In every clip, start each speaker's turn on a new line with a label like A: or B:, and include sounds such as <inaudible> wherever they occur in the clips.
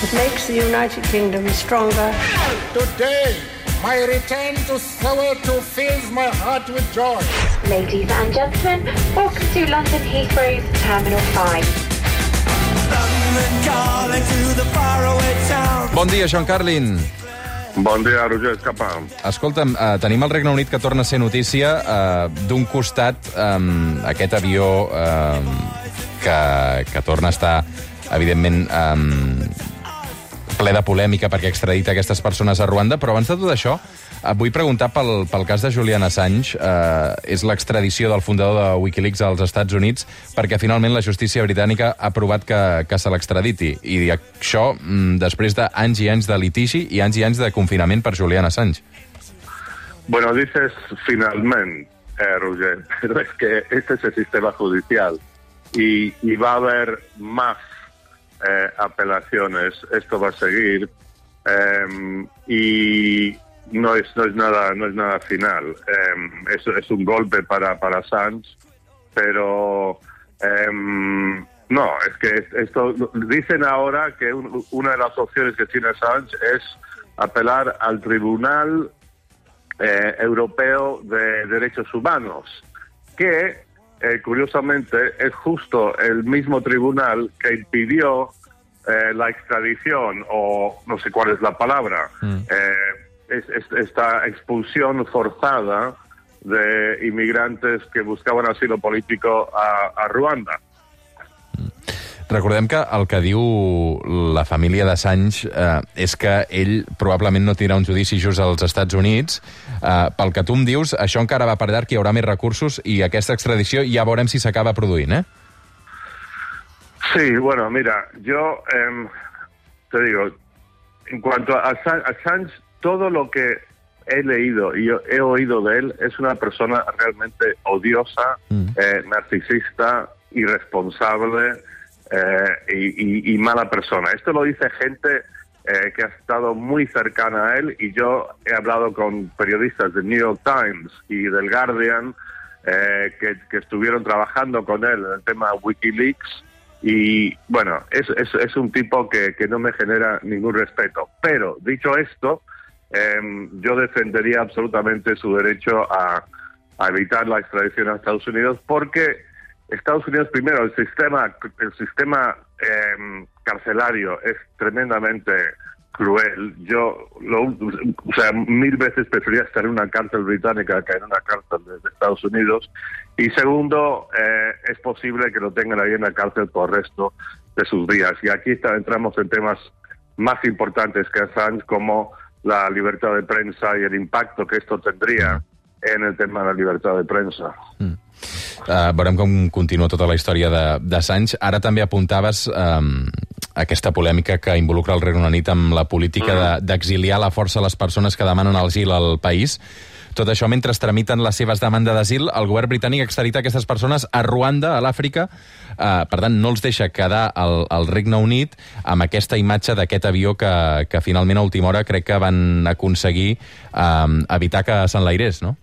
A: that makes the United Kingdom stronger.
B: Today, my return to Soweto fills my heart with joy.
C: Ladies and gentlemen, welcome to London Heathrow's Terminal 5.
D: Bon dia, Sean Carlin.
E: Bon dia, Roger Escapa.
D: Escolta'm, eh, tenim el Regne Unit que torna a ser notícia. Eh, D'un costat, eh, aquest avió eh, que, que torna a estar, evidentment, eh, ple de polèmica perquè extradita aquestes persones a Ruanda, però abans de tot això, et vull preguntar pel, pel cas de Julian Assange. Eh, és l'extradició del fundador de Wikileaks als Estats Units perquè finalment la justícia britànica ha aprovat que, que se l'extraditi. I això mm, després d'anys i anys de litigi i anys i anys de confinament per Julian Assange.
E: Bueno, dices finalmente, eh, Roger, <laughs> pero es que este es el sistema judicial y, y va a más eh, apelaciones. Esto va a seguir eh, y no es, no es nada no es nada final. Eh, es, un golpe para, para Assange, pero eh, no, es que esto dicen ahora que un- una de las opciones que tiene Assange es apelar al Tribunal eh, Europeo de Derechos Humanos, que eh, curiosamente es justo el mismo tribunal que impidió eh, la extradición, o no sé cuál es la palabra, eh, es- es- esta expulsión forzada de inmigrantes que buscaban asilo político a, a Ruanda.
D: Recordem que el que diu la família d'Assange eh, és que ell probablement no tindrà un judici just als Estats Units. Eh, pel que tu em dius, això encara va per llarg, hi haurà més recursos i aquesta extradició ja veurem si s'acaba produint, eh?
E: Sí, bueno, mira, yo em, te digo, en cuanto a Assange, Assange, todo lo que he leído y he oído de él es una persona realmente odiosa, eh, narcisista, irresponsable eh, y, y- y mala persona. Esto lo dice gente eh, que ha estado muy cercana a él y yo he hablado con periodistas del New York Times y del Guardian eh, que, que estuvieron trabajando con él en el tema Wikileaks y bueno, es, es, es un tipo que, que no me genera ningún respeto. Pero dicho esto, em, yo defendería absolutamente su derecho a, a evitar la extradición a Estados Unidos porque Estados Unidos primero el sistema el sistema em, carcelario es tremendamente cruel. Yo lo, o sea, mil veces prefería estar en una cárcel británica que en una cárcel de, Estados Unidos. Y segundo, eh, es posible que lo tengan ahí en la cárcel por el resto de sus días. Y aquí está- entramos en temas más importantes que Assange, como la libertad de prensa y el impacto que esto tendría en el tema de la libertad de prensa.
D: Uh, veurem com continua tota la història de- d'Assange. Ara també apuntaves um, aquesta polèmica que involucra el Regne Unit amb la política de- d'exiliar a la força les persones que demanen asil al país. Tot això mentre es tramiten les seves demandes d'asil, el govern britànic extradita aquestes persones a Ruanda, a l'Àfrica. Uh, per tant, no els deixa quedar al, al Regne Unit amb aquesta imatge d'aquest avió que, que finalment a última hora crec que van aconseguir um, evitar que s'enlairés, no?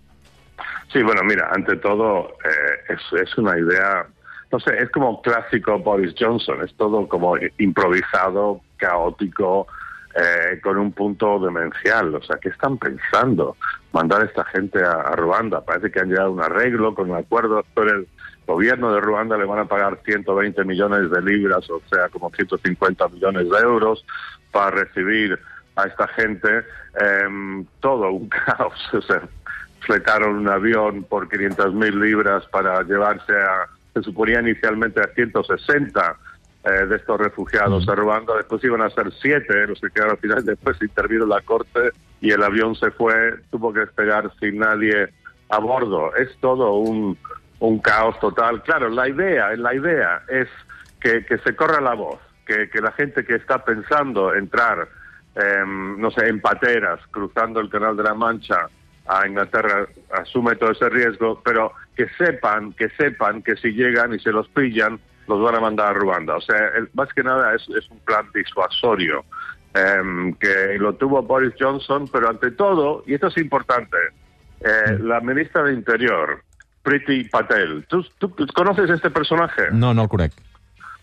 E: Sí, bueno, mira, ante todo eh, es, es una idea, no sé, es como clásico Boris Johnson, es todo como improvisado, caótico, eh, con un punto demencial. O sea, ¿qué están pensando? Mandar a esta gente a, Ruanda. Parece que han llegado a un arreglo con un acuerdo, pero el gobierno de Ruanda le van a pagar 120 millones de libras, o sea, como 150 millones de euros, para recibir a esta gente. Em, todo un <laughs> caos. O sea, fletaron un avión por 500 mil libras para llevarse a, se suponía inicialmente a 160 eh, de estos refugiados a Ruanda, después iban a ser siete los que quedaron al final, <laughs> después intervino la corte y el avión se fue, tuvo que despegar sin nadie a bordo. Es todo un, un caos total. Claro, la idea, la idea es que, que se corra la voz, que, que la gente que está pensando entrar, em, no sé, en pateras, cruzando el Canal de la Mancha, a Inglaterra asume todo ese riesgo, pero que sepan, que sepan que si llegan y se los pillan, los van a mandar a Ruanda. O sea, el- más que nada es, es un plan disuasorio em, que lo tuvo Boris Johnson, pero ante todo, y esto es importante, eh, la ministra de Interior, Priti Patel. ¿Tú, tú conoces este personaje?
D: No, no conec.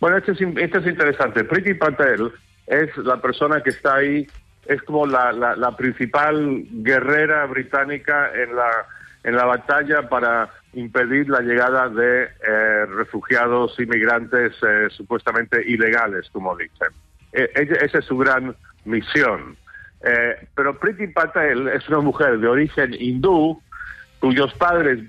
E: Bueno, este es, este es interesante. Priti Patel es la persona que está ahí, es como la, la, la principal guerrera británica en la, en la batalla para impedir la llegada de eh, refugiados inmigrantes eh, supuestamente ilegales, como dicen. Ella- esa es su gran misión. Eh, pero Priti Patel es una mujer de origen hindú cuyos padres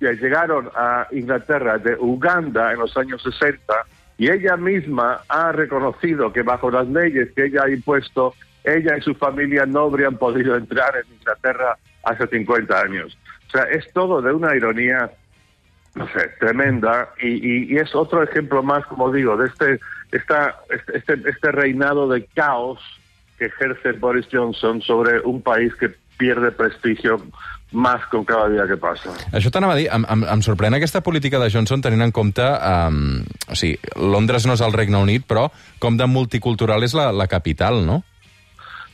E: llegaron a Inglaterra de Uganda en los años 60 y ella misma ha reconocido que bajo las leyes que ella ha impuesto, ella y su familia no habrían podido entrar en Inglaterra hace 50 años. O sea, es todo de una ironía, no sé, tremenda y, y- es otro ejemplo más, como digo, de este, esta, este, este reinado de caos que ejerce Boris Johnson sobre un país que pierde prestigio más con cada día que passa.
D: Això t'anava a dir, em, em, em sorprèn aquesta política de Johnson tenint en compte... Um, o sigui, Londres no és el Regne Unit, però com de multicultural és la, la capital, no?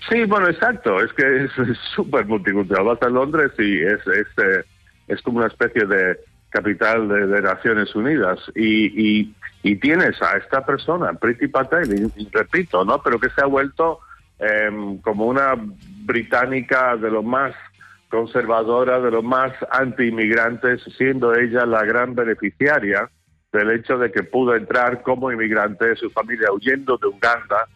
E: Sí, bueno, exacto. Es que es es súper multicultural. Vas a Londres y es, es, eh, es como una especie de capital de, de Naciones Unidas. Y, y, y tienes a esta persona, Priti Patel, y, y repito, ¿no? Pero que se ha vuelto em, como una británica de lo más conservadora, de lo más anti-inmigrantes, siendo ella la gran beneficiaria del hecho de que pudo entrar como inmigrante, su familia huyendo de Uganda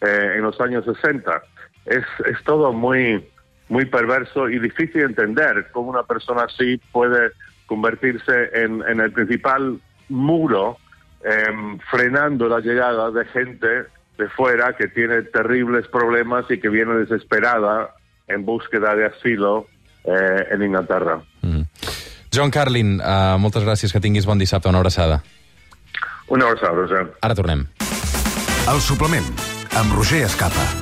E: eh, en los años 60. Es, es todo muy, muy perverso y difícil de entender cómo una persona así puede convertirse en, en el principal muro em, frenando la llegada de gente de fuera que tiene terribles problemas y que viene desesperada en búsqueda de asilo eh, en Inglaterra.
D: John Carlin, uh, moltes gràcies, que tinguis bon dissabte, una abraçada.
E: Una abraçada, Roger.
D: Ara tornem.
F: El suplement, amb Roger Escapa.